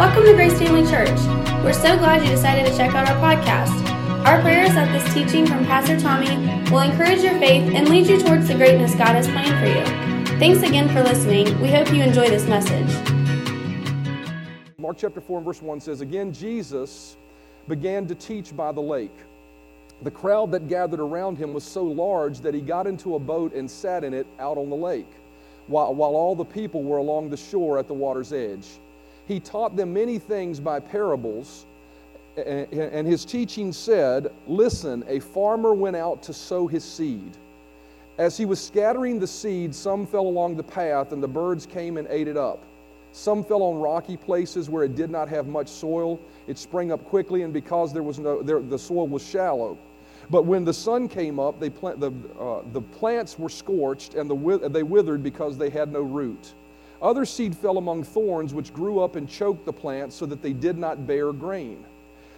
Welcome to Grace Family Church. We're so glad you decided to check out our podcast. Our prayer is that this teaching from Pastor Tommy will encourage your faith and lead you towards the greatness God has planned for you. Thanks again for listening. We hope you enjoy this message. Mark chapter 4 and verse 1 says, Again, Jesus began to teach by the lake. The crowd that gathered around him was so large that he got into a boat and sat in it out on the lake, while, while all the people were along the shore at the water's edge. He taught them many things by parables, and his teaching said, Listen, a farmer went out to sow his seed. As he was scattering the seed, some fell along the path, and the birds came and ate it up. Some fell on rocky places where it did not have much soil. It sprang up quickly, and because there was no, there, the soil was shallow. But when the sun came up, they plant, the, uh, the plants were scorched and the, they withered because they had no root. Other seed fell among thorns, which grew up and choked the plants so that they did not bear grain.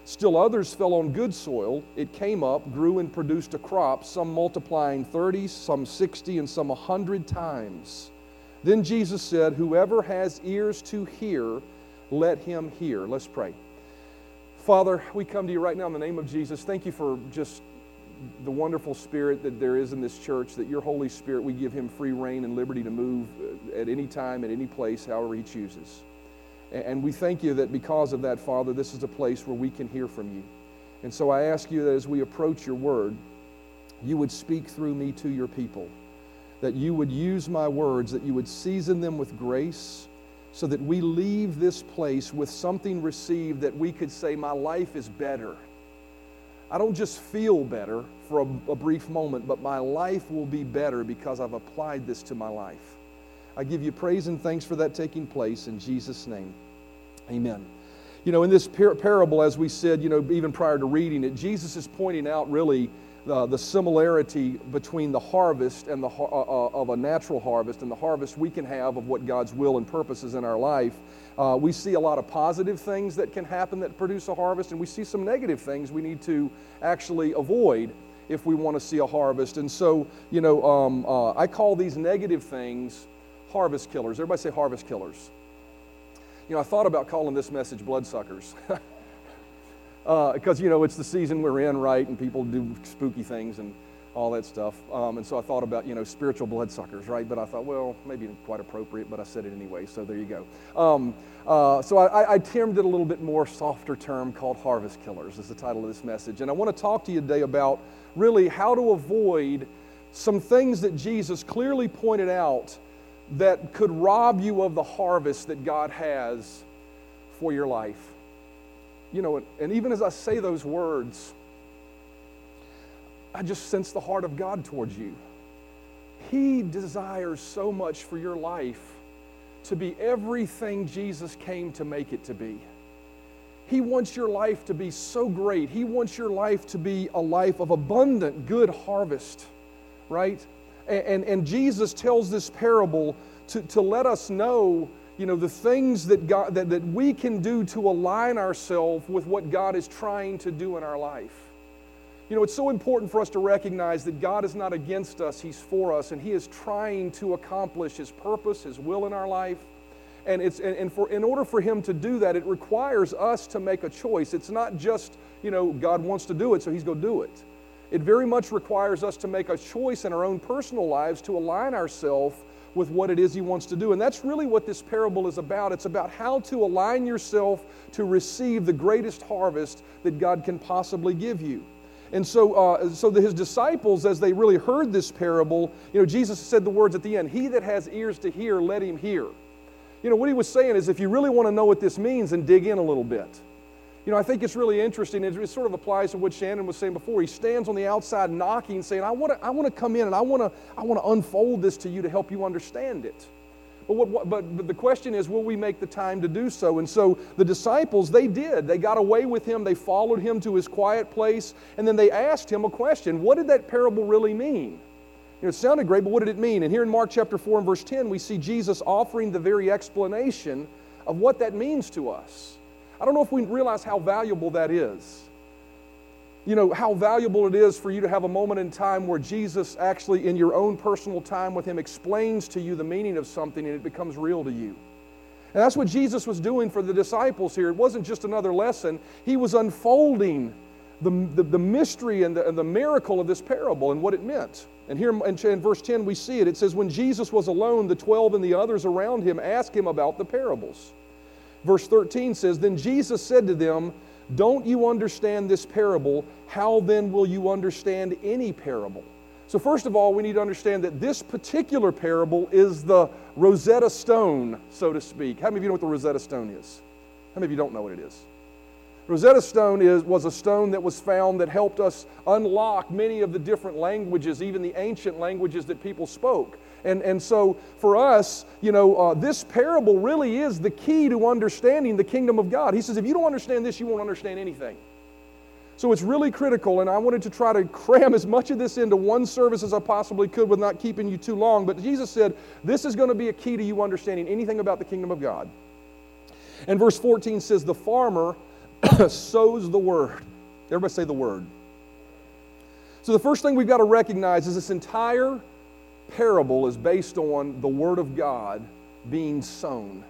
Still others fell on good soil. It came up, grew, and produced a crop, some multiplying 30, some 60, and some a 100 times. Then Jesus said, Whoever has ears to hear, let him hear. Let's pray. Father, we come to you right now in the name of Jesus. Thank you for just the wonderful spirit that there is in this church, that your Holy Spirit, we give him free rein and liberty to move uh, at any time, at any place, however he chooses. And we thank you that because of that, Father, this is a place where we can hear from you. And so I ask you that as we approach your word, you would speak through me to your people, that you would use my words, that you would season them with grace, so that we leave this place with something received that we could say, My life is better I don't just feel better for a, a, brief moment, but my life will be better because I've applied this to my life. I give you praise and thanks for that taking place in Jesus' name. Amen. You know, in this par- parable, as we said, you know, even prior to reading it, Jesus is pointing out really uh, the similarity between the harvest and the uh, uh, of a natural harvest and the harvest we can have of what God's will and purpose is in our life. Uh, we see a lot of positive things that can happen that produce a harvest, and we see some negative things we need to actually avoid if we want to see a harvest. And so, you know, um, uh, I call these negative things harvest killers. Everybody say harvest killers. You know, I thought about calling this message bloodsuckers. because uh, you know it's the season we're in, right? And people do spooky things and all that stuff. Um, and so I thought about you know spiritual bloodsuckers, right? But I thought, well, maybe quite appropriate, but I said it anyway. So there you go. Um, uh, so I, I, termed it a little bit more softer term called harvest killers is the title of this message. And I want to talk to you today about really how to avoid some things that Jesus clearly pointed out that could rob you of the harvest that God has for your life you know, and even as I say those words, I just sense the heart of God towards you. He desires so much for your life to be everything Jesus came to make it to be. He wants your life to be so great. He wants your life to be a life of abundant, good harvest, right? And, and, and Jesus tells this parable to, to let us know you know, the things that, God, that, that we can do to align ourselves with what God is trying to do in our life. You know, it's so important for us to recognize that God is not against us, He's for us, and He is trying to accomplish His purpose, His will in our life. And, it's, and, and for, in order for Him to do that, it requires us to make a choice. It's not just, you know, God wants to do it, so He's going to do it. It very much requires us to make a choice in our own personal lives to align ourselves with what it is he wants to do. And that's really what this parable is about. It's about how to align yourself to receive the greatest harvest that God can possibly give you. And so, uh, so the, his disciples, as they really heard this parable, you know, Jesus said the words at the end, He that has ears to hear, let him hear. You know, what he was saying is if you really want to know what this means, then dig in a little bit. You know, I think it's really interesting. It, sort of applies to what Shannon was saying before. He stands on the outside knocking, saying, I want to, I want to come in and I want to, I want to unfold this to you to help you understand it. But, what, what, but, but the question is, will we make the time to do so? And so the disciples, they did. They got away with him. They followed him to his quiet place. And then they asked him a question What did that parable really mean? You know, it sounded great, but what did it mean? And here in Mark chapter 4 and verse 10, we see Jesus offering the very explanation of what that means to us. I don't know if we realize how valuable that is. You know, how valuable it is for you to have a moment in time where Jesus actually, in your own personal time with Him, explains to you the meaning of something and it becomes real to you. And that's what Jesus was doing for the disciples here. It wasn't just another lesson, he was unfolding the, the, the mystery and the, and the miracle of this parable and what it meant. And here in, in verse 10, we see it. It says, When Jesus was alone, the twelve and the others around him asked him about the parables. Verse 13 says, Then Jesus said to them, Don't you understand this parable? How then will you understand any parable? So, first of all, we need to understand that this particular parable is the Rosetta Stone, so to speak. How many of you know what the Rosetta Stone is? How many of you don't know what it is? Rosetta Stone is, was a stone that was found that helped us unlock many of the different languages, even the ancient languages that people spoke. And, and so for us, you know, uh, this parable really is the key to understanding the kingdom of God. He says, if you don't understand this, you won't understand anything. So it's really critical, and I wanted to try to cram as much of this into one service as I possibly could with not keeping you too long. But Jesus said, This is going to be a key to you understanding anything about the kingdom of God. And verse 14 says, The farmer sows the word. Everybody say the word. So the first thing we've got to recognize is this entire parable is based on the word of God being sown.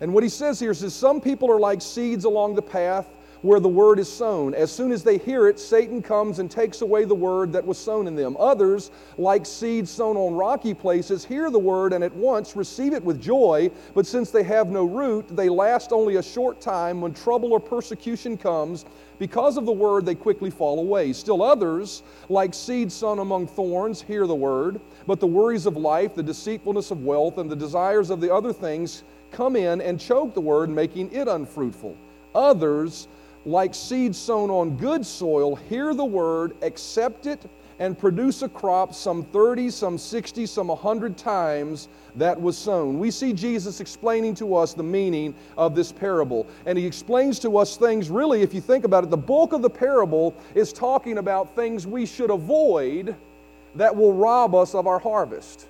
And what he says here is some people are like seeds along the path where the word is sown. As soon as they hear it, Satan comes and takes away the word that was sown in them. Others, like seeds sown on rocky places, hear the word and at once receive it with joy, but since they have no root, they last only a short time. When trouble or persecution comes, because of the word, they quickly fall away. Still others, like seeds sown among thorns, hear the word, but the worries of life, the deceitfulness of wealth, and the desires of the other things come in and choke the word, making it unfruitful. Others, like seed sown on good soil, hear the word, accept it, and produce a crop some 30, some 60, some 100 times that was sown. We see Jesus explaining to us the meaning of this parable. And he explains to us things, really, if you think about it, the bulk of the parable is talking about things we should avoid that will rob us of our harvest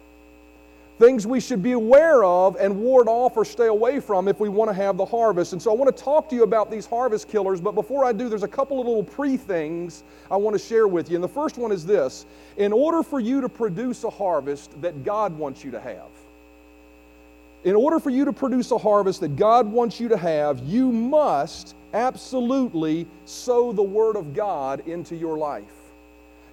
things we should be aware of and ward off or stay away from if we want to have the harvest. And so I want to talk to you about these harvest killers, but before I do, there's a couple of little pre things I want to share with you. And the first one is this in order for you to produce a harvest that God wants you to have, in order for you to produce a harvest that God wants you to have, you must absolutely sow the Word of God into your life.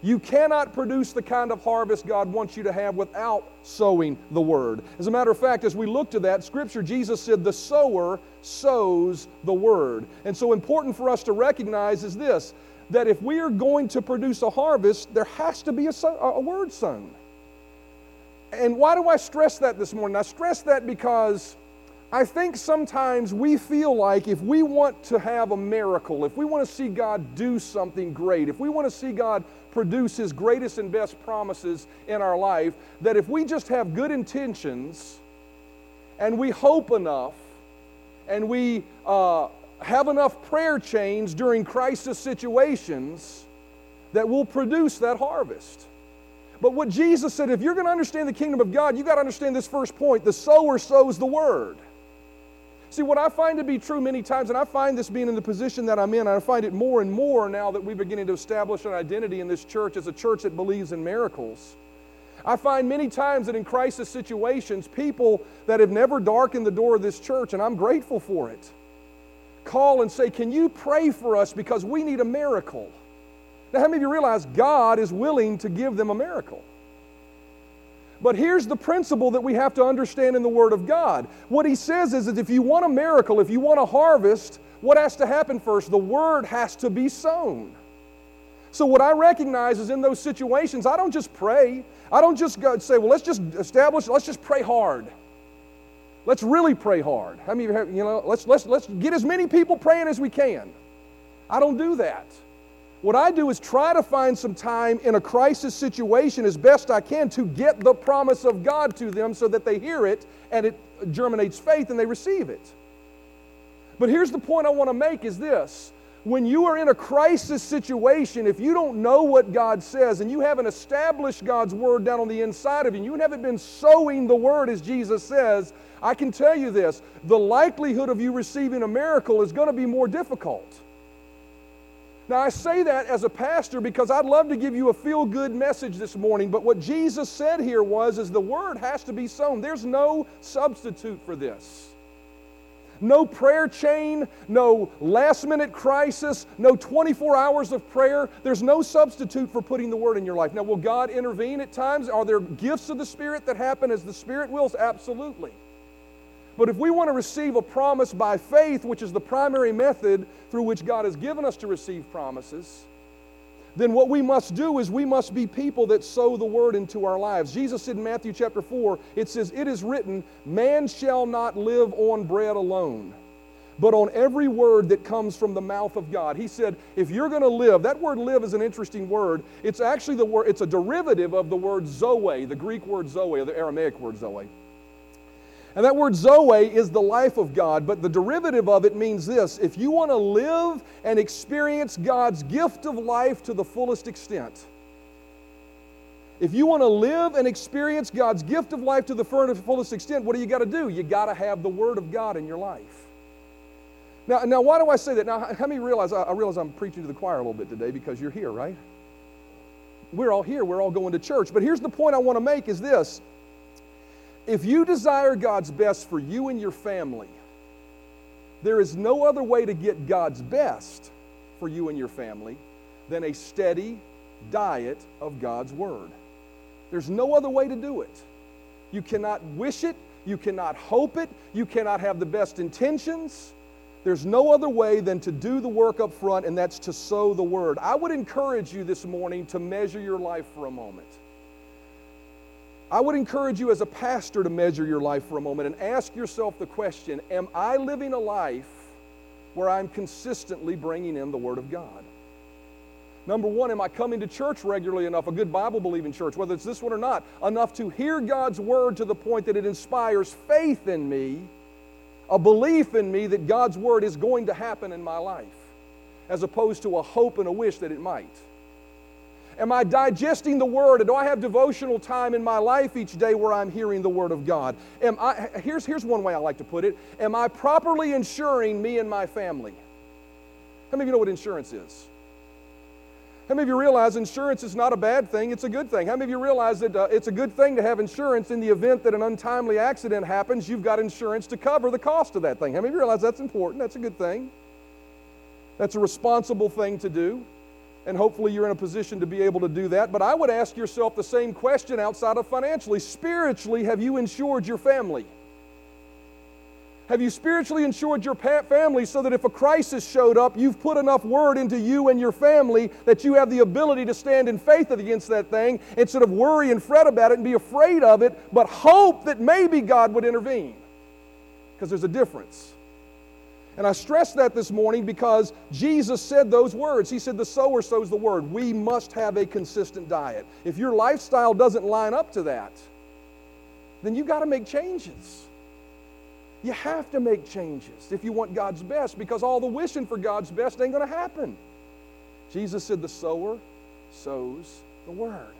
You cannot produce the kind of harvest God wants you to have without sowing the word. As a matter of fact, as we look to that scripture, Jesus said, The sower sows the word. And so, important for us to recognize is this that if we are going to produce a harvest, there has to be a, a word sown. And why do I stress that this morning? I stress that because I think sometimes we feel like if we want to have a miracle, if we want to see God do something great, if we want to see God produce His greatest and best promises in our life, that if we just have good intentions and we hope enough and we uh, have enough prayer chains during crisis situations, that will produce that harvest. But what Jesus said, if you're going to understand the kingdom of God, you've got to understand this first point the sower sows the word. See, what I find to be true many times, and I find this being in the position that I'm in, I find it more and more now that we're beginning to establish an identity in this church as a church that believes in miracles. I find many times that in crisis situations, people that have never darkened the door of this church, and I'm grateful for it, call and say, Can you pray for us because we need a miracle? Now, how many of you realize God is willing to give them a miracle? But here's the principle that we have to understand in the Word of God. What He says is that if you want a miracle, if you want a harvest, what has to happen first? The Word has to be sown. So, what I recognize is in those situations, I don't just pray. I don't just go say, well, let's just establish, let's just pray hard. Let's really pray hard. How many of you, have, you know, let's, let's, let's get as many people praying as we can. I don't do that. What I do is try to find some time in a crisis situation as best I can to get the promise of God to them so that they hear it and it germinates faith and they receive it. But here's the point I want to make is this. When you are in a crisis situation, if you don't know what God says and you haven't established God's word down on the inside of you, and you haven't been sowing the word as Jesus says, I can tell you this the likelihood of you receiving a miracle is going to be more difficult. Now, I say that as a pastor because I'd love to give you a feel good message this morning, but what Jesus said here was is the word has to be sown. There's no substitute for this. No prayer chain, no last minute crisis, no 24 hours of prayer. There's no substitute for putting the Word in your life. Now, will God intervene at times? Are there gifts of the Spirit that happen as the Spirit wills? Absolutely. But if we want to receive a promise by faith, which is the primary method through which God has given us to receive promises, then what we must do is we must be people that sow the word into our lives. Jesus said in Matthew chapter 4, it says, It is written, Man shall not live on bread alone, but on every word that comes from the mouth of God. He said, If you're going to live, that word live is an interesting word. It's actually the word, it's a derivative of the word zoe, the Greek word zoe, or the Aramaic word zoe. And that word Zoe is the life of God, but the derivative of it means this if you want to live and experience God's gift of life to the fullest extent, if you want to live and experience God's gift of life to the fullest extent, what do you got to do? You got to have the Word of God in your life. Now, now, why do I say that? Now, how many realize I realize I'm preaching to the choir a little bit today because you're here, right? We're all here. We're all going to church. But here's the point I want to make: is this if you desire God's best for you and your family, there is no other way to get God's best for you and your family than a steady diet of God's Word. There's no other way to do it. You cannot wish it, you cannot hope it, you cannot have the best intentions. There's no other way than to do the work up front, and that's to sow the Word. I would encourage you this morning to measure your life for a moment. I would encourage you as a pastor to measure your life for a moment and ask yourself the question Am I living a life where I'm consistently bringing in the Word of God? Number one, am I coming to church regularly enough, a good Bible believing church, whether it's this one or not, enough to hear God's Word to the point that it inspires faith in me, a belief in me that God's Word is going to happen in my life, as opposed to a hope and a wish that it might? Am I digesting the Word? And Do I have devotional time in my life each day where I'm hearing the Word of God? Am I, here's, here's one way I like to put it Am I properly insuring me and my family? How many of you know what insurance is? How many of you realize insurance is not a bad thing? It's a good thing. How many of you realize that uh, it's a good thing to have insurance in the event that an untimely accident happens? You've got insurance to cover the cost of that thing. How many of you realize that's important? That's a good thing. That's a responsible thing to do and hopefully you're in a position to be able to do that. But I would ask yourself the same question outside of financially. Spiritually, have you insured your family? Have you spiritually insured your family so that if a crisis showed up, you've put enough word into you and your family that you have the ability to stand in faith against that thing instead of worry and fret about it and be afraid of it, but hope that maybe God would intervene? Because there's a difference. And I stress that this morning because Jesus said those words. He said, The sower sows the word. We must have a consistent diet. If your lifestyle doesn't line up to that, then you've got to make changes. You have to make changes if you want God's best because all the wishing for God's best ain't going to happen. Jesus said, The sower sows the word.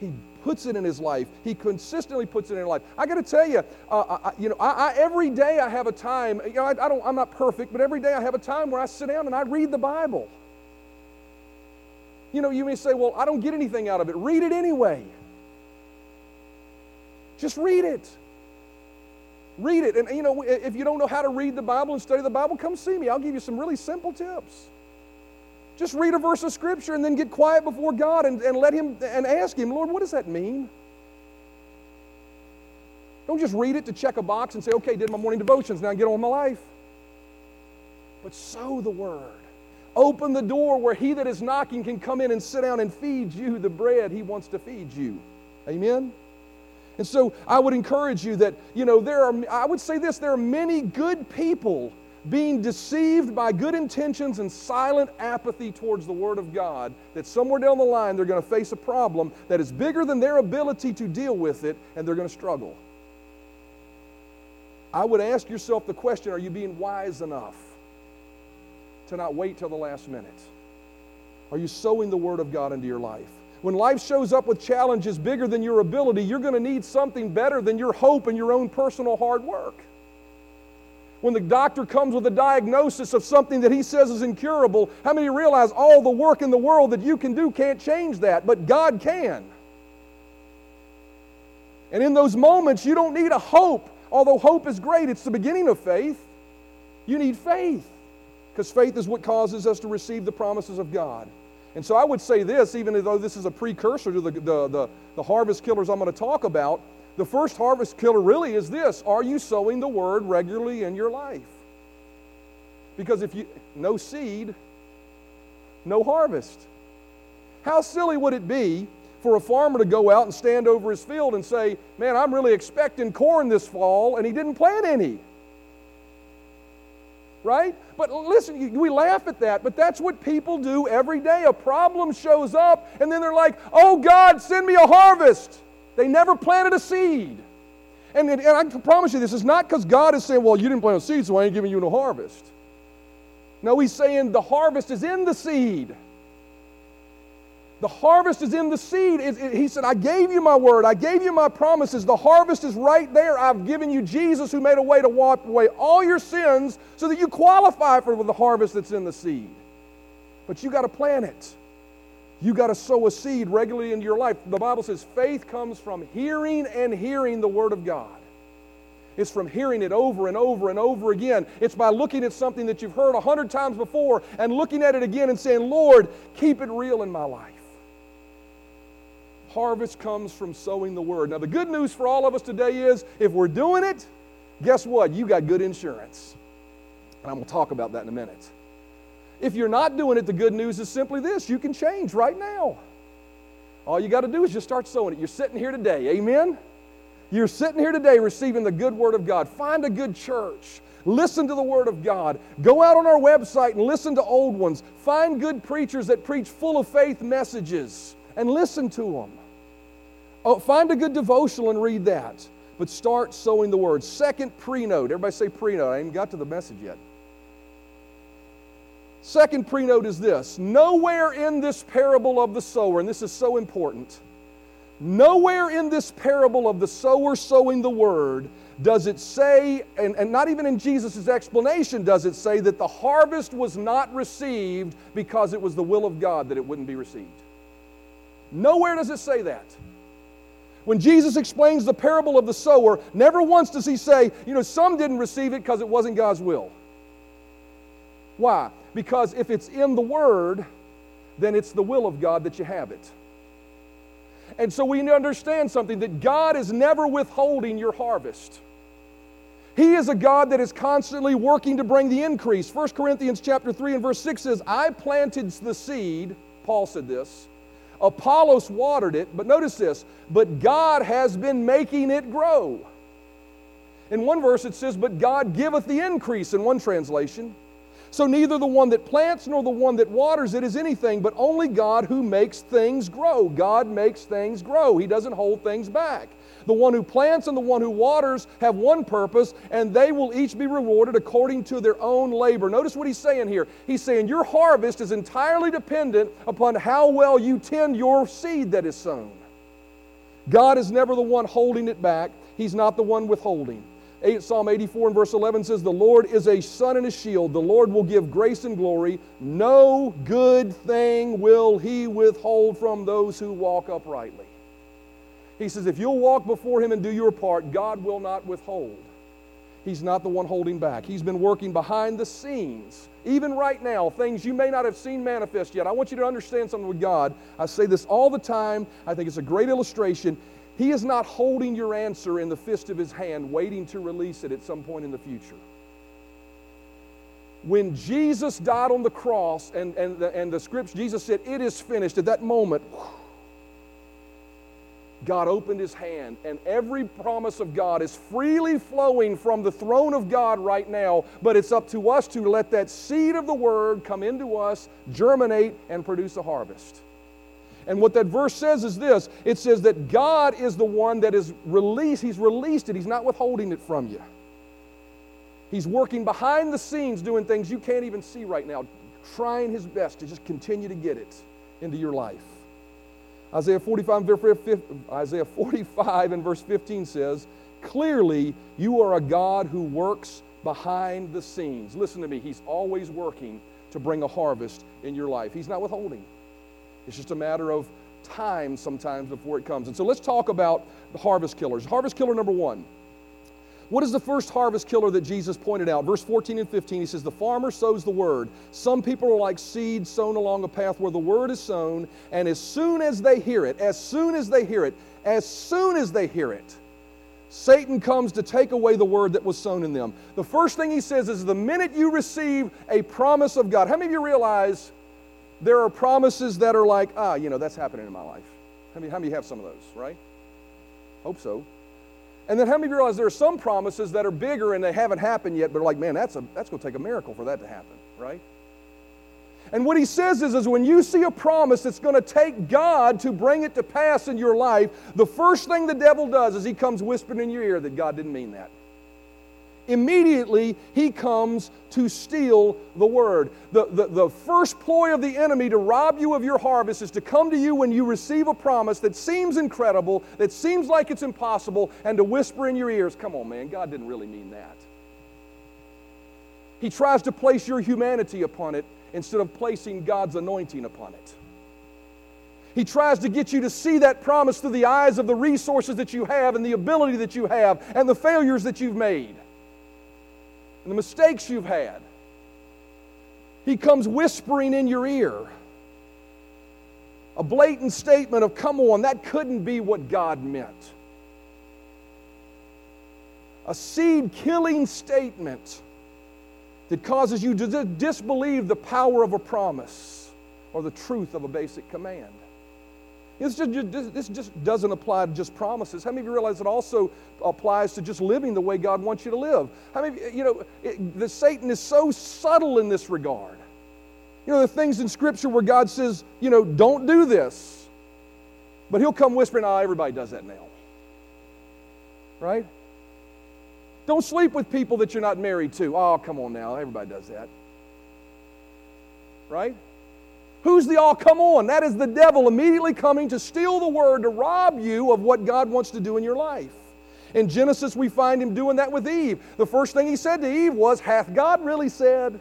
He puts it in his life. He consistently puts it in his life. I got to tell you, uh, I, you know, I, I, every day I have a time. You know, I, I, don't. I'm not perfect, but every day I have a time where I sit down and I read the Bible. You know, you may say, "Well, I don't get anything out of it." Read it anyway. Just read it. Read it, and you know, if you don't know how to read the Bible and study the Bible, come see me. I'll give you some really simple tips. Just read a verse of Scripture and then get quiet before God and, and let Him and ask Him, Lord, what does that mean? Don't just read it to check a box and say, okay, did my morning devotions, now get on with my life. But sow the word. Open the door where he that is knocking can come in and sit down and feed you the bread he wants to feed you. Amen? And so I would encourage you that, you know, there are, I would say this, there are many good people being deceived by good intentions and silent apathy towards the Word of God, that somewhere down the line they're going to face a problem that is bigger than their ability to deal with it, and they're going to struggle. I would ask yourself the question are you being wise enough to not wait till the last minute? Are you sowing the Word of God into your life? When life shows up with challenges bigger than your ability, you're going to need something better than your hope and your own personal hard work when the doctor comes with a diagnosis of something that he says is incurable, how many realize all the work in the world that you can do can't change that, but God can? And in those moments, you don't need a hope, although hope is great, it's the beginning of faith. You need faith because faith is what causes us to receive the promises of God. And so I would say this, even though this is a precursor to the, the, the, the harvest killers I'm going to talk about, the first harvest killer really is this Are you sowing the word regularly in your life? Because if you, no seed, no harvest. How silly would it be for a farmer to go out and stand over his field and say, Man, I'm really expecting corn this fall, and he didn't plant any? Right? But listen, we laugh at that, but that's what people do every day. A problem shows up, and then they're like, Oh God, send me a harvest. They never planted a seed. And, and I can promise you, this is not because God is saying, Well, you didn't plant a seed, so I ain't giving you no harvest. No, He's saying the harvest is in the seed. The harvest is in the seed. It, it, he said, I gave you my word. I gave you my promises. The harvest is right there. I've given you Jesus who made a way to wipe away all your sins so that you qualify for the harvest that's in the seed. But you got to plant it. You got to sow a seed regularly into your life. The Bible says faith comes from hearing and hearing the Word of God. It's from hearing it over and over and over again. It's by looking at something that you've heard a hundred times before and looking at it again and saying, Lord, keep it real in my life. Harvest comes from sowing the Word. Now, the good news for all of us today is if we're doing it, guess what? You got good insurance. And I'm going to talk about that in a minute. If you're not doing it, the good news is simply this you can change right now. All you got to do is just start sowing it. You're sitting here today, amen? You're sitting here today receiving the good word of God. Find a good church. Listen to the word of God. Go out on our website and listen to old ones. Find good preachers that preach full of faith messages and listen to them. Oh, find a good devotional and read that. But start sowing the word. Second prenote. Everybody say prenote. I ain't got to the message yet. Second prenote is this nowhere in this parable of the sower, and this is so important, nowhere in this parable of the sower sowing the word does it say, and, and not even in Jesus' explanation does it say that the harvest was not received because it was the will of God that it wouldn't be received. Nowhere does it say that. When Jesus explains the parable of the sower, never once does he say, you know, some didn't receive it because it wasn't God's will. Why? Because if it's in the Word, then it's the will of God that you have it. And so we understand something that God is never withholding your harvest. He is a God that is constantly working to bring the increase. 1 Corinthians chapter 3 and verse 6 says, I planted the seed, Paul said this. Apollos watered it, but notice this, but God has been making it grow. In one verse it says, But God giveth the increase, in one translation. So neither the one that plants nor the one that waters it is anything, but only God who makes things grow. God makes things grow, He doesn't hold things back. The one who plants and the one who waters have one purpose, and they will each be rewarded according to their own labor. Notice what he's saying here. He's saying your harvest is entirely dependent upon how well you tend your seed that is sown. God is never the one holding it back, He's not the one withholding. Psalm 84 and verse 11 says, The Lord is a sun and a shield. The Lord will give grace and glory. No good thing will He withhold from those who walk uprightly. He says, If you'll walk before Him and do your part, God will not withhold. He's not the one holding back. He's been working behind the scenes. Even right now, things you may not have seen manifest yet. I want you to understand something with God. I say this all the time. I think it's a great illustration. He is not holding your answer in the fist of his hand, waiting to release it at some point in the future. When Jesus died on the cross and, and, the, and the scripture, Jesus said, It is finished. At that moment, God opened his hand, and every promise of God is freely flowing from the throne of God right now. But it's up to us to let that seed of the word come into us, germinate, and produce a harvest. And what that verse says is this it says that God is the one that is released, He's released it, He's not withholding it from you. He's working behind the scenes doing things you can't even see right now, trying His best to just continue to get it into your life. Isaiah 45, Isaiah 45 and verse 15 says, Clearly, you are a God who works behind the scenes. Listen to me, He's always working to bring a harvest in your life. He's not withholding. It's just a matter of time sometimes before it comes. And so let's talk about the harvest killers. Harvest killer number one. What is the first harvest killer that Jesus pointed out? Verse 14 and 15, he says, The farmer sows the word. Some people are like seed sown along a path where the word is sown, and as soon as they hear it, as soon as they hear it, as soon as they hear it, Satan comes to take away the word that was sown in them. The first thing he says is the minute you receive a promise of God, how many of you realize there are promises that are like, ah, you know, that's happening in my life? How many, how many have some of those, right? Hope so. And then how many of you realize there are some promises that are bigger and they haven't happened yet, but are like, man, that's, a, that's going to take a miracle for that to happen, right? And what he says is, is when you see a promise that's going to take God to bring it to pass in your life, the first thing the devil does is he comes whispering in your ear that God didn't mean that. Immediately, he comes to steal the word. The, the, the first ploy of the enemy to rob you of your harvest is to come to you when you receive a promise that seems incredible, that seems like it's impossible, and to whisper in your ears, Come on, man, God didn't really mean that. He tries to place your humanity upon it instead of placing God's anointing upon it. He tries to get you to see that promise through the eyes of the resources that you have and the ability that you have and the failures that you've made and the mistakes you've had. He comes whispering in your ear a blatant statement of, come on, that couldn't be what God meant. A seed killing statement that causes you to disbelieve the power of a promise or the truth of a basic command. This just, this just doesn't apply to just promises. How many of you realize it also applies to just living the way God wants you to live? How many, you know, it, the Satan is so subtle in this regard. You know, the things in Scripture where God says, you know, don't do this. But he'll come whispering, ah, oh, everybody does that now. Right? Don't sleep with people that you're not married to. Oh, come on now. Everybody does that. Right? Who's the all come on? That is the devil immediately coming to steal the word, to rob you of what God wants to do in your life. In Genesis, we find him doing that with Eve. The first thing he said to Eve was, Hath God really said?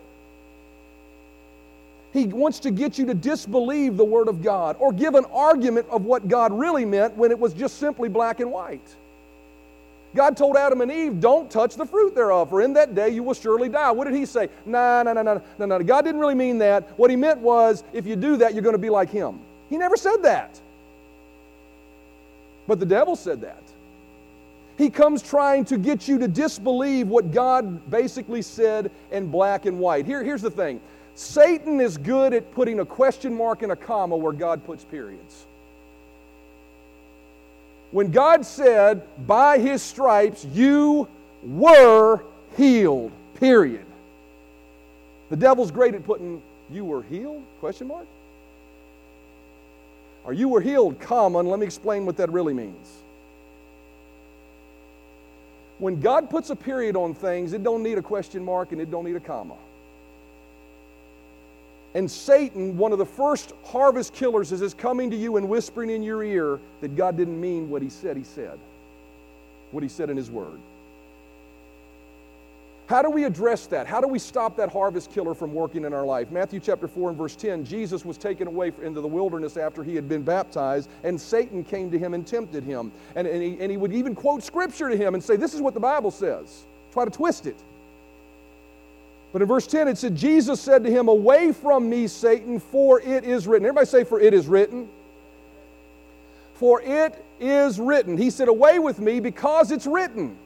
He wants to get you to disbelieve the Word of God or give an argument of what God really meant when it was just simply black and white. God told Adam and Eve, Don't touch the fruit thereof, for in that day you will surely die. What did he say? No, no, no, no, no, no. God didn't really mean that. What he meant was, if you do that, you're going to be like him. He never said that. But the devil said that. He comes trying to get you to disbelieve what God basically said in black and white. Here, here's the thing Satan is good at putting a question mark and a comma where God puts periods. When God said, By his stripes you were healed, period. The devil's great at putting, You were healed? Question mark. Or you were healed, comma, and let me explain what that really means. When God puts a period on things, it don't need a question mark and it don't need a comma. And Satan, one of the first harvest killers, is, coming to you and whispering in your ear that God didn't mean what he said he said, what he said in his word. How do we address that? How do we stop that harvest killer from working in our life? Matthew chapter 4 and verse 10 Jesus was taken away into the wilderness after he had been baptized, and Satan came to him and tempted him. And, and, he, and he would even quote scripture to him and say, This is what the Bible says. Try to twist it. But in verse 10, it said, Jesus said to him, Away from me, Satan, for it is written. Everybody say, For it is written. For it is written. He said, Away with me because it's written.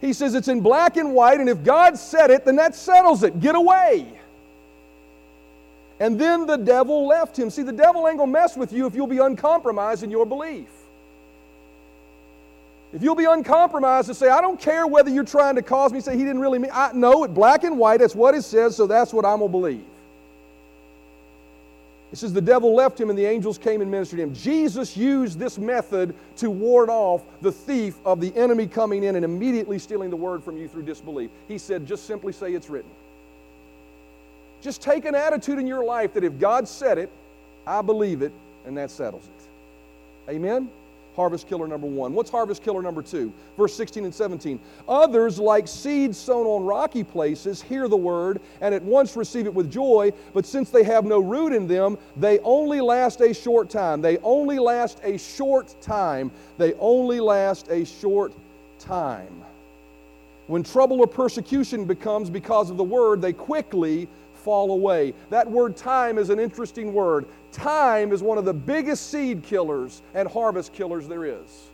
He says it's in black and white, and if God said it, then that settles it. Get away. And then the devil left him. See, the devil ain't gonna mess with you if you'll be uncompromised in your belief. If you'll be uncompromised and say, I don't care whether you're trying to cause me say he didn't really mean, I know it black and white, that's what it says, so that's what I'm going to believe. It says the devil left him and the angels came and ministered to him. Jesus used this method to ward off the thief of the enemy coming in and immediately stealing the word from you through disbelief. He said, just simply say it's written. Just take an attitude in your life that if God said it, I believe it, and that settles it. Amen? Harvest killer number one. What's harvest killer number two? Verse 16 and 17. Others, like seeds sown on rocky places, hear the word and at once receive it with joy, but since they have no root in them, they only last a short time. They only last a short time. They only last a short time. When trouble or persecution becomes because of the word, they quickly fall away. That word time is an interesting word. Time is one of the biggest seed killers and harvest killers there is.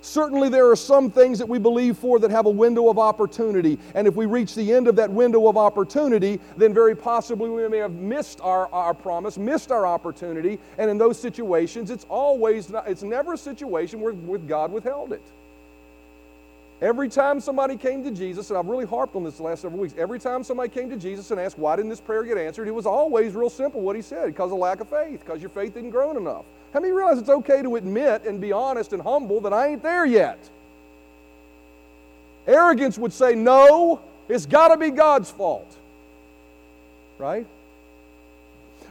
Certainly, there are some things that we believe for that have a window of opportunity. And if we reach the end of that window of opportunity, then very possibly we may have missed our, our promise, missed our opportunity. And in those situations, it's always, not, it's never a situation where, where God withheld it. Every time somebody came to Jesus, and I've really harped on this the last several weeks, every time somebody came to Jesus and asked, why didn't this prayer get answered? It was always real simple what he said because of lack of faith, because your faith didn't grow enough. How many realize it's okay to admit and be honest and humble that I ain't there yet? Arrogance would say, no, it's got to be God's fault. Right?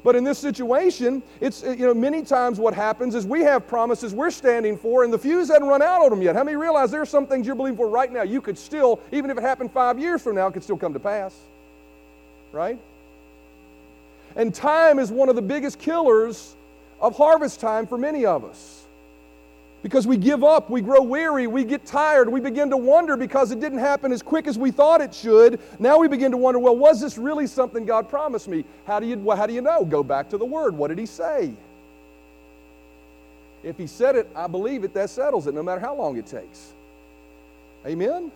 But in this situation, it's, you know, many times what happens is we have promises we're standing for and the fuse hadn't run out on them yet. How many realize there are some things you're believing for right now? You could still, even if it happened five years from now, it could still come to pass. Right? And time is one of the biggest killers of harvest time for many of us because we give up, we grow weary, we get tired, we begin to wonder because it didn't happen as quick as we thought it should. Now we begin to wonder, well, was this really something God promised me? How do you, how do you know? Go back to the Word. What did He say? If He said it, I believe it, that settles it, no matter how long it takes. Amen?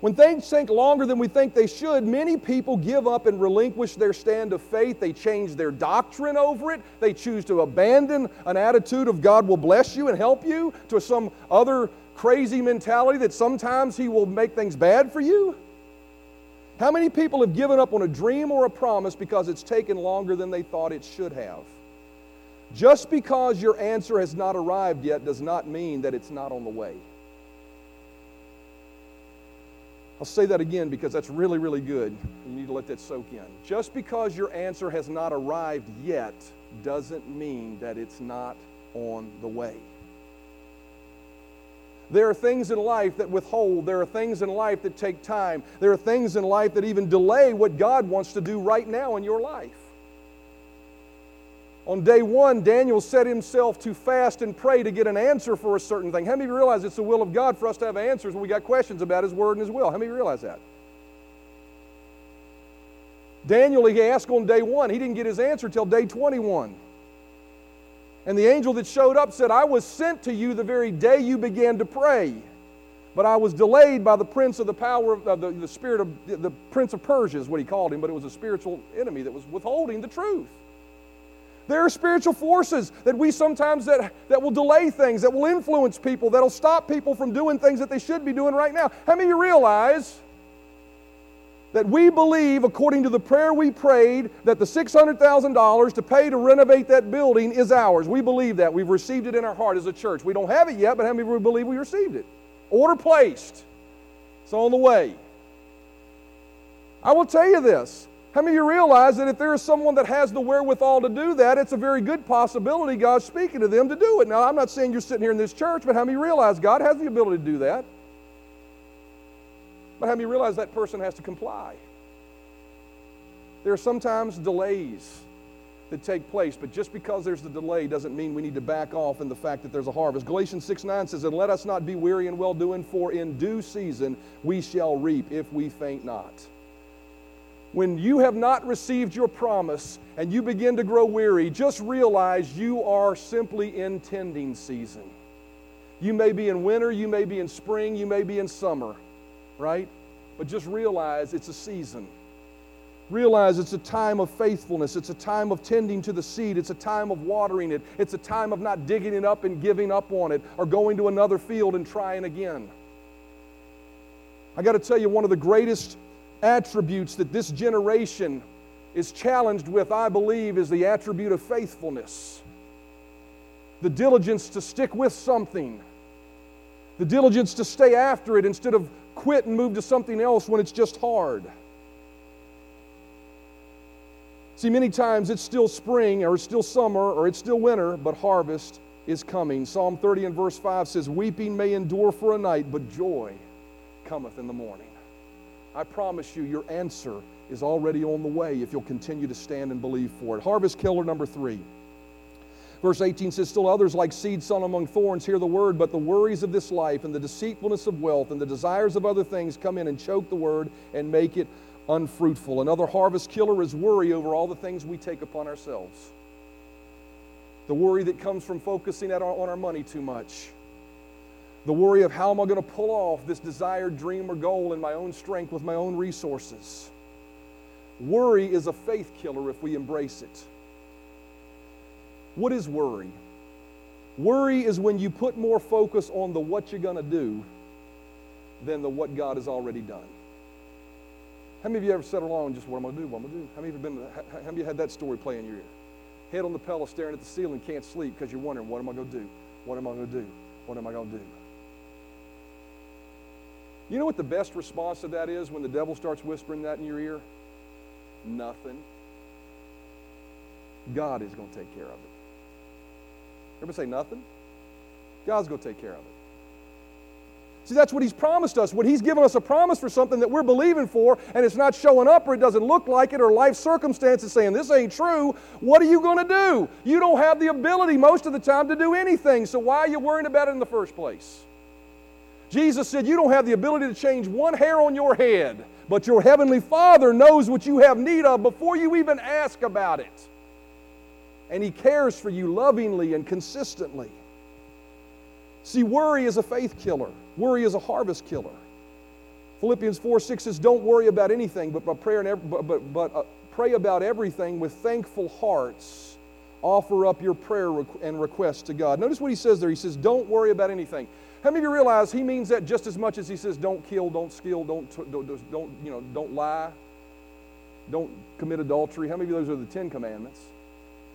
When things take longer than we think they should, many people give up and relinquish their stand of faith. They change their doctrine over it. They choose to abandon an attitude of God will bless you and help you to some other crazy mentality that sometimes He will make things bad for you. How many people have given up on a dream or a promise because it's taken longer than they thought it should have? Just because your answer has not arrived yet does not mean that it's not on the way. I'll say that again because that's really, really good. You need to let that soak in. Just because your answer has not arrived yet doesn't mean that it's not on the way. There are things in life that withhold. There are things in life that take time. There are things in life that even delay what God wants to do right now in your life. On day one, Daniel set himself to fast and pray to get an answer for a certain thing. How many of realize it's the will of God for us to have answers when we got questions about His Word and His will? How many of realize that? Daniel, he asked on day one. He didn't get his answer till day 21. And the angel that showed up said, I was sent to you the very day you began to pray. But I was delayed by the prince of the power of uh, the, the spirit of the, the prince of Persia, is what he called him, but it was a spiritual enemy that was withholding the truth. There are spiritual forces that we sometimes that, that will delay things, that will influence people, that'll stop people from doing things that they should be doing right now. How many of you realize that we believe, according to the prayer we prayed, that the $600,000 to pay to renovate that building is ours? We believe that. We've received it in our heart as a church. We don't have it yet, but how many of you believe we received it? Order placed. It's on the way. I will tell you this how many of you realize that if there is someone that has the wherewithal to do that, it's a very good possibility God's speaking to them to do it? Now, I'm not saying you're sitting here in this church, but how many realize God has the ability to do that? But how many realize that person has to comply? There are sometimes delays that take place, but just because there's the delay doesn't mean we need to back off in the fact that there's a harvest. Galatians 6 9 says, And let us not be weary in well doing, for in due season we shall reap if we faint not when you have not received your promise and you begin to grow weary, just realize you are simply in tending season. You may be in winter, you may be in spring, you may be in summer, right? But just realize it's a season. Realize it's a time of faithfulness. It's a time of tending to the seed. It's a time of watering it. It's a time of not digging it up and giving up on it or going to another field and trying again. I got to tell you, one of the greatest attributes that this generation is challenged with, I believe, is the attribute of faithfulness. The diligence to stick with something, the diligence to stay after it instead of quit and move to something else when it's just hard. See, many times it's still spring or it's still summer or it's still winter, but harvest is coming. Psalm 30 and verse 5 says, Weeping may endure for a night, but joy cometh in the morning. I promise you, your answer is already on the way if you'll continue to stand and believe for it. Harvest killer number three. Verse 18 says, Still others, like seed sown among thorns, hear the word, but the worries of this life and the deceitfulness of wealth and the desires of other things come in and choke the word and make it unfruitful. Another harvest killer is worry over all the things we take upon ourselves. The worry that comes from focusing on our money too much. The worry of how am I going to pull off this desired dream or goal in my own strength with my own resources. Worry is a faith killer if we embrace it. What is worry? Worry is when you put more focus on the what you're going to do than the what God has already done. How many of you ever sat alone just, what am I going to do? What am I going to do? How many of you, been, how many of you had that story play in your ear? Head on the pillow, staring at the ceiling, can't sleep because you're wondering, what am I going to do? What am I going to do? What am I going to do? You know what the best response to that is when the devil starts whispering that in your ear? Nothing. God is going to take care of it. Everybody say nothing? God's going to take care of it. See, that's what He's promised us. What He's given us a promise for something that we're believing for and it's not showing up or it doesn't look like it or life circumstances saying this ain't true, what are you going to do? You don't have the ability most of the time to do anything, so why are you worrying about it in the first place? Jesus said, You don't have the ability to change one hair on your head, but your heavenly Father knows what you have need of before you even ask about it. And He cares for you lovingly and consistently. See, worry is a faith killer, worry is a harvest killer. Philippians 4 6 says, Don't worry about anything, but, by prayer and every, but, but, but uh, pray about everything with thankful hearts. Offer up your prayer and request to God. Notice what he says there. He says, Don't worry about anything. How many of you realize he means that just as much as he says, Don't kill, don't steal, don't, don't, don't, you know, don't lie, don't commit adultery? How many of those are the Ten Commandments?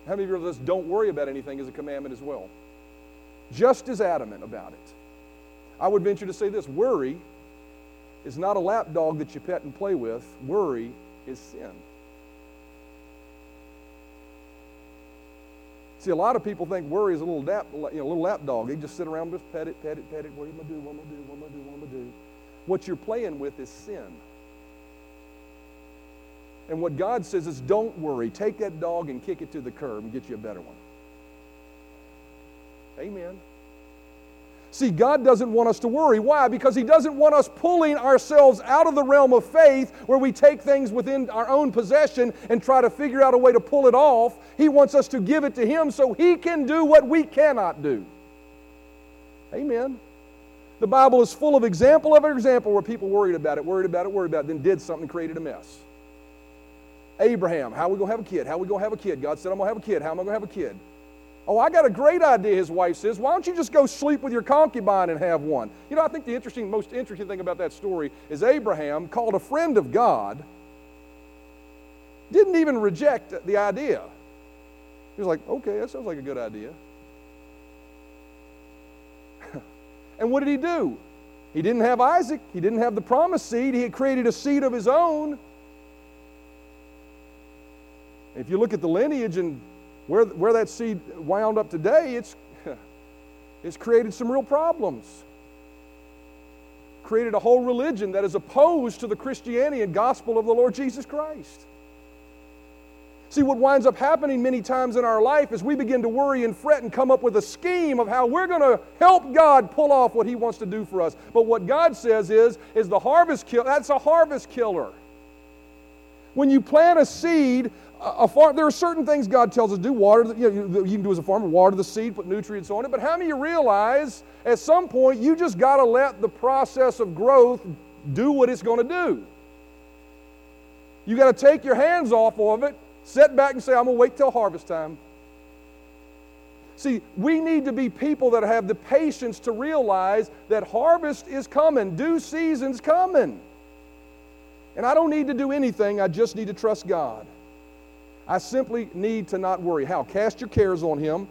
How many of you realize don't worry about anything is a commandment as well? just as adamant about it. I would venture to say this worry is not a lapdog that you pet and play with, worry is sin. See, a lot of people think worry is a little, lap, you know, little lapdog. They just sit around and just pet it, pet it, pet it. What am I gonna do? What am I gonna do? What am I do? What am I do? What you're playing with is sin. And what God says is don't worry. Take that dog and kick it to the curb and get you a better one. Amen. See, God doesn't want us to worry. Why? Because He doesn't want us pulling ourselves out of the realm of faith where we take things within our own possession and try to figure out a way to pull it off. He wants us to give it to Him so He can do what we cannot do. Amen. The Bible is full of example of example where people worried about it, worried about it, worried about it, then did something, created a mess. Abraham, how are we going to have a kid? How are we going to have a kid? God said, I'm going to have a kid. How am I going to have a kid? Oh, I got a great idea, his wife says. Why don't you just go sleep with your concubine and have one? You know, I think the interesting, most interesting thing about that story is Abraham, called a friend of God, didn't even reject the idea. He was like, okay, that sounds like a good idea. and what did he do? He didn't have Isaac, he didn't have the promised seed, he had created a seed of his own. If you look at the lineage and where, where that seed wound up today, it's, it's created some real problems. Created a whole religion that is opposed to the Christianity and gospel of the Lord Jesus Christ. See, what winds up happening many times in our life is we begin to worry and fret and come up with a scheme of how we're going to help God pull off what He wants to do for us. But what God says is, is the harvest killer, that's a harvest killer. When you plant a seed, a farm, there are certain things God tells us to do. Water, you, know, you can do as a farmer, water the seed, put nutrients on it. But how many of you realize at some point you just got to let the process of growth do what it's going to do? You got to take your hands off of it, sit back and say, I'm going to wait till harvest time. See, we need to be people that have the patience to realize that harvest is coming, due season's coming. And I don't need to do anything, I just need to trust God. I simply need to not worry. How? Cast your cares on Him.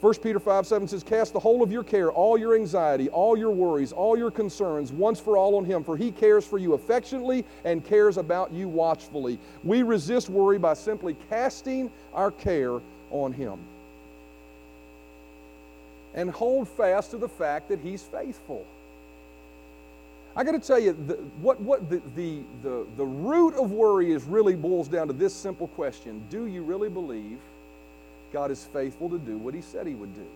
1 Peter 5 7 says, Cast the whole of your care, all your anxiety, all your worries, all your concerns, once for all on Him, for He cares for you affectionately and cares about you watchfully. We resist worry by simply casting our care on Him. And hold fast to the fact that He's faithful. I got to tell you, the, what, what the, the, the, the root of worry is really boils down to this simple question Do you really believe God is faithful to do what He said He would do.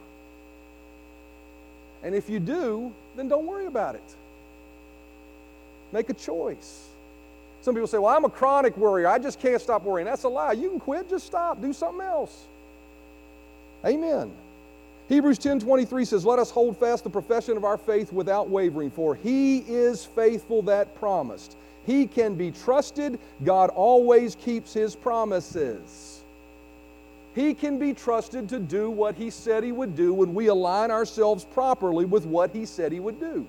And if you do, then don't worry about it. Make a choice. Some people say, Well, I'm a chronic worrier. I just can't stop worrying. That's a lie. You can quit, just stop, do something else. Amen. Hebrews 10:23 says, "Let us hold fast the profession of our faith without wavering, for he is faithful that promised. He can be trusted. God always keeps his promises." He can be trusted to do what he said he would do when we align ourselves properly with what he said he would do.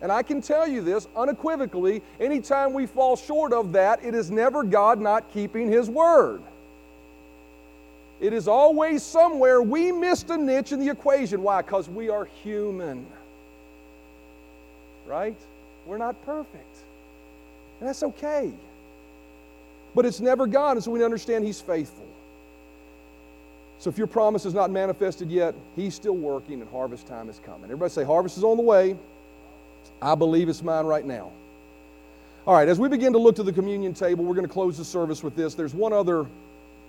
And I can tell you this unequivocally anytime we fall short of that, it is never God not keeping his word. It is always somewhere we missed a niche in the equation. Why? Because we are human. Right? We're not perfect. And that's okay. But it's never God, and so we understand He's faithful. So if your promise is not manifested yet, He's still working and harvest time is coming. Everybody say, Harvest is on the way. I believe it's mine right now. All right, as we begin to look to the communion table, we're going to close the service with this. There's one other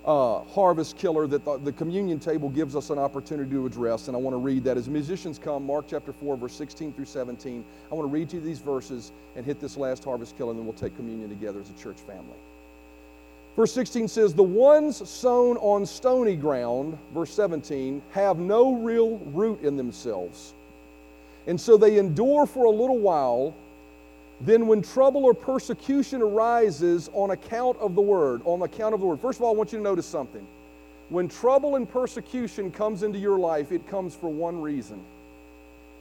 uh, harvest killer that the, the, communion table gives us an opportunity to address, and I want to read that. As musicians come, Mark chapter 4, verse 16 through 17, I want to read you these verses and hit this last harvest killer, and then we'll take communion together as a church family. Verse 16 says, The ones sown on stony ground, verse 17, have no real root in themselves. And so they endure for a little while. Then, when trouble or persecution arises on account of the word, on account of the word, first of all, I want you to notice something. When trouble and persecution comes into your life, it comes for one reason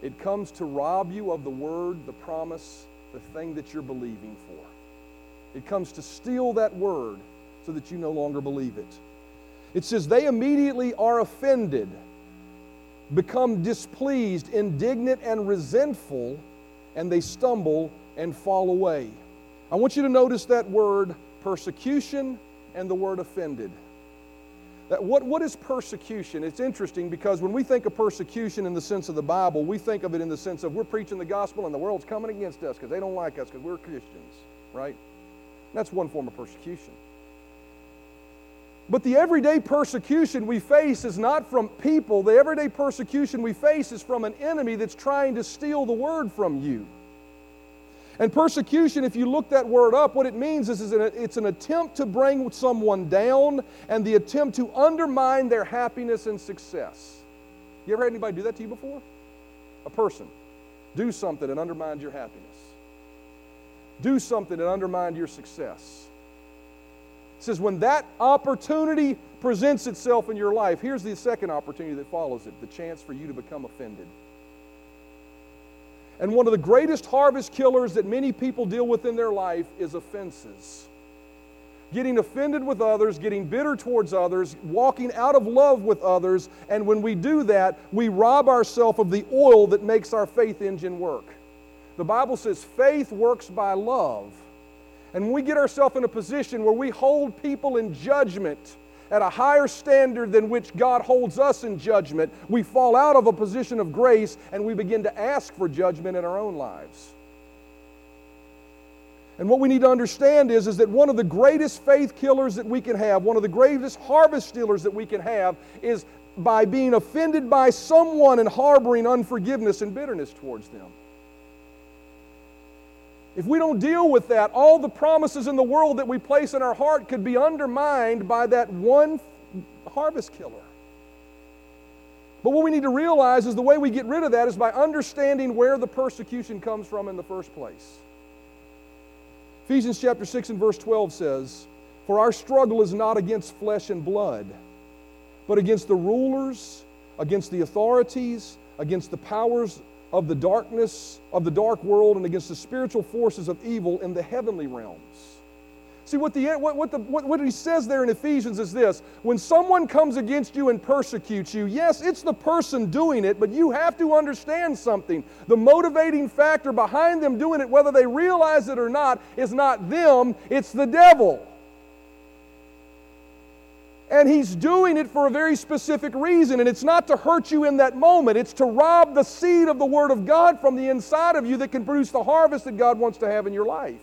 it comes to rob you of the word, the promise, the thing that you're believing for. It comes to steal that word so that you no longer believe it. It says, They immediately are offended, become displeased, indignant, and resentful, and they stumble and fall away. I want you to notice that word persecution and the word offended. That what, what is persecution? It's interesting because when we think of persecution in the sense of the Bible, we think of it in the sense of we're preaching the gospel and the world's coming against us because they don't like us because we're Christians, right? That's one form of persecution. But the everyday persecution we face is not from people. The everyday persecution we face is from an enemy that's trying to steal the word from you. And persecution, if you look that word up, what it means is, is it's an attempt to bring someone down and the attempt to undermine their happiness and success. You ever had anybody do that to you before? A person. Do something that undermines your happiness. Do something that undermines your success. It says, when that opportunity presents itself in your life, here's the second opportunity that follows it the chance for you to become offended. And one of the greatest harvest killers that many people deal with in their life is offenses. Getting offended with others, getting bitter towards others, walking out of love with others, and when we do that, we rob ourselves of the oil that makes our faith engine work. The Bible says faith works by love. And when we get ourselves in a position where we hold people in judgment, at a higher standard than which God holds us in judgment, we fall out of a position of grace and we begin to ask for judgment in our own lives. And what we need to understand is, is that one of the greatest faith killers that we can have, one of the greatest harvest stealers that we can have, is by being offended by someone and harboring unforgiveness and bitterness towards them. If we don't deal with that, all the promises in the world that we place in our heart could be undermined by that one harvest killer. But what we need to realize is the way we get rid of that is by understanding where the persecution comes from in the first place. Ephesians chapter 6 and verse 12 says, For our struggle is not against flesh and blood, but against the rulers, against the authorities, against the powers of the darkness of the dark world and against the spiritual forces of evil in the heavenly realms. See, what, the, what, what, the, what, what he says there in Ephesians is this when someone comes against you and persecutes you, yes, it's the person doing it, but you have to understand something. The motivating factor behind them doing it, whether they realize it or not, is not them, it's the devil. And he's doing it for a very specific reason. And it's not to hurt you in that moment, it's to rob the seed of the Word of God from the inside of you that can produce the harvest that God wants to have in your life.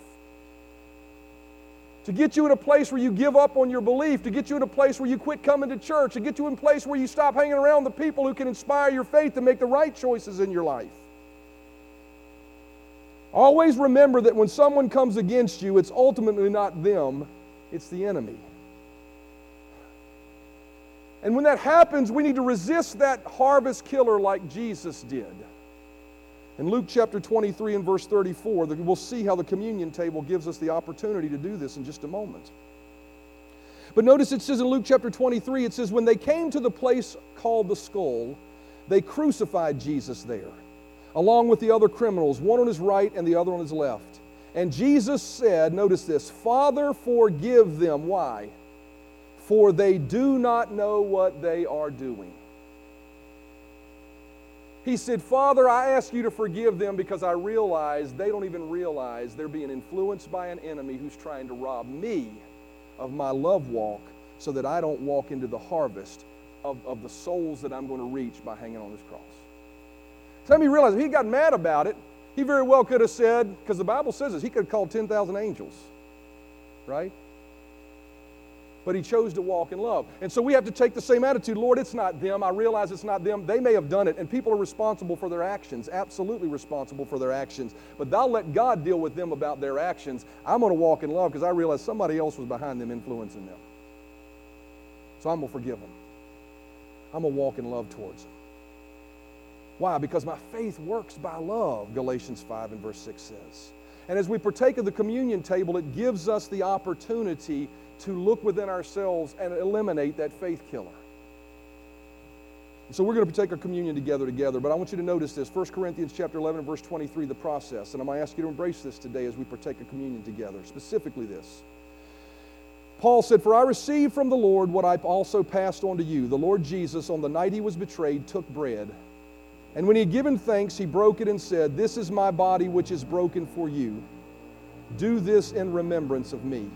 to get you in a place where you give up on your belief, to get you in a place where you quit coming to church, to get you in a place where you stop hanging around the people who can inspire your faith to make the right choices in your life. Always remember that when someone comes against you, it's ultimately not them, it's the enemy. And when that happens, we need to resist that harvest killer like Jesus did. In Luke chapter 23 and verse 34, we'll see how the communion table gives us the opportunity to do this in just a moment. But notice it says in Luke chapter 23, it says, When they came to the place called the skull, they crucified Jesus there, along with the other criminals, one on his right and the other on his left. And Jesus said, Notice this, Father, forgive them. Why? For they do not know what they are doing. He said, Father, I ask you to forgive them because I realize they don't even realize they're being influenced by an enemy who's trying to rob me of my love walk so that I don't walk into the harvest of, of the souls that I'm going to reach by hanging on this cross. So let me realize if he got mad about it, he very well could have said, because the Bible says this, he could have called 10,000 angels, right? But he chose to walk in love. And so we have to take the same attitude Lord, it's not them. I realize it's not them. They may have done it, and people are responsible for their actions, absolutely responsible for their actions. But thou let God deal with them about their actions. I'm going to walk in love because I realize somebody else was behind them influencing them. So I'm going to forgive them. I'm going to walk in love towards them. Why? Because my faith works by love, Galatians 5 and verse 6 says. And as we partake of the communion table, it gives us the opportunity to look within ourselves and eliminate that faith killer. So we're going to take our communion together together, but I want you to notice this. 1 Corinthians chapter 11 verse 23 the process. And I'm going to ask you to embrace this today as we partake of communion together. Specifically this. Paul said, "For I received from the Lord what I also passed on to you. The Lord Jesus on the night he was betrayed took bread, and when he had given thanks, he broke it and said, "This is my body which is broken for you. Do this in remembrance of me."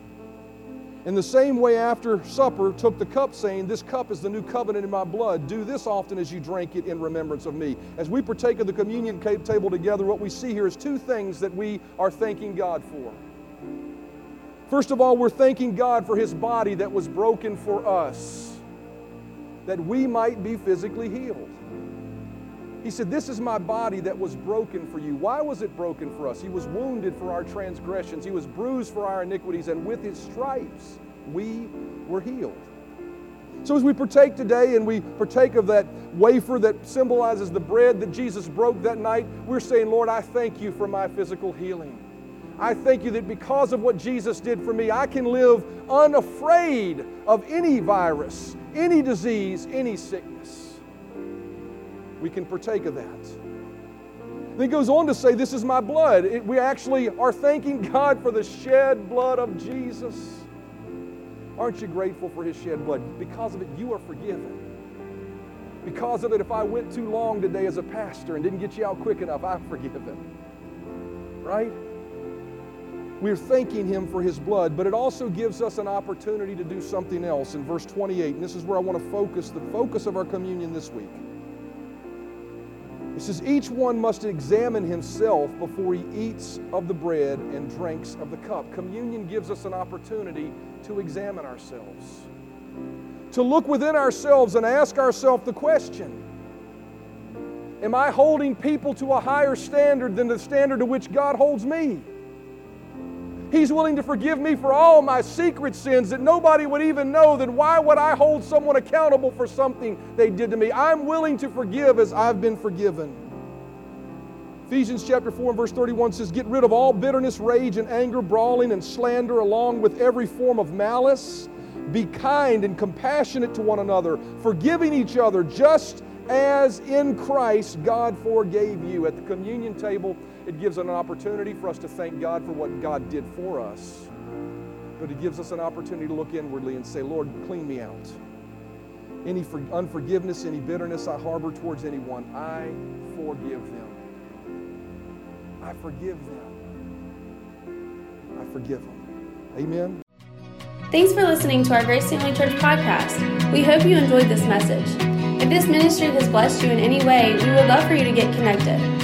In the same way, after supper, took the cup, saying, This cup is the new covenant in my blood. Do this often as you drink it in remembrance of me. As we partake of the communion table together, what we see here is two things that we are thanking God for. First of all, we're thanking God for His body that was broken for us, that we might be physically healed. He said, This is my body that was broken for you. Why was it broken for us? He was wounded for our transgressions, He was bruised for our iniquities, and with His stripes we were healed. So, as we partake today and we partake of that wafer that symbolizes the bread that Jesus broke that night, we're saying, Lord, I thank you for my physical healing. I thank you that because of what Jesus did for me, I can live unafraid of any virus, any disease, any sickness we can partake of that. Then he goes on to say, This is my blood. It, we actually are thanking God for the shed blood of Jesus. Aren't you grateful for his shed blood? Because of it, you are forgiven. Because of it, if I went too long today as a pastor and didn't get you out quick enough, I'm forgiven. Right? We're thanking him for his blood, but it also gives us an opportunity to do something else in verse 28. And this is where I want to focus the focus of our communion this week. It says, Each one must examine himself before he eats of the bread and drinks of the cup. Communion gives us an opportunity to examine ourselves, to look within ourselves and ask ourselves the question Am I holding people to a higher standard than the standard to which God holds me? He's willing to forgive me for all my secret sins that nobody would even know. Then why would I hold someone accountable for something they did to me? I'm willing to forgive as I've been forgiven. Ephesians chapter 4 and verse 31 says, Get rid of all bitterness, rage, and anger, brawling, and slander, along with every form of malice. Be kind and compassionate to one another, forgiving each other, just as in Christ God forgave you. At the communion table, it gives an opportunity for us to thank God for what God did for us. But it gives us an opportunity to look inwardly and say, Lord, clean me out. Any unforgiveness, any bitterness I harbor towards anyone, I forgive them. I forgive them. I forgive them. Amen. Thanks for listening to our Grace Family Church podcast. We hope you enjoyed this message. If this ministry has blessed you in any way, we would love for you to get connected.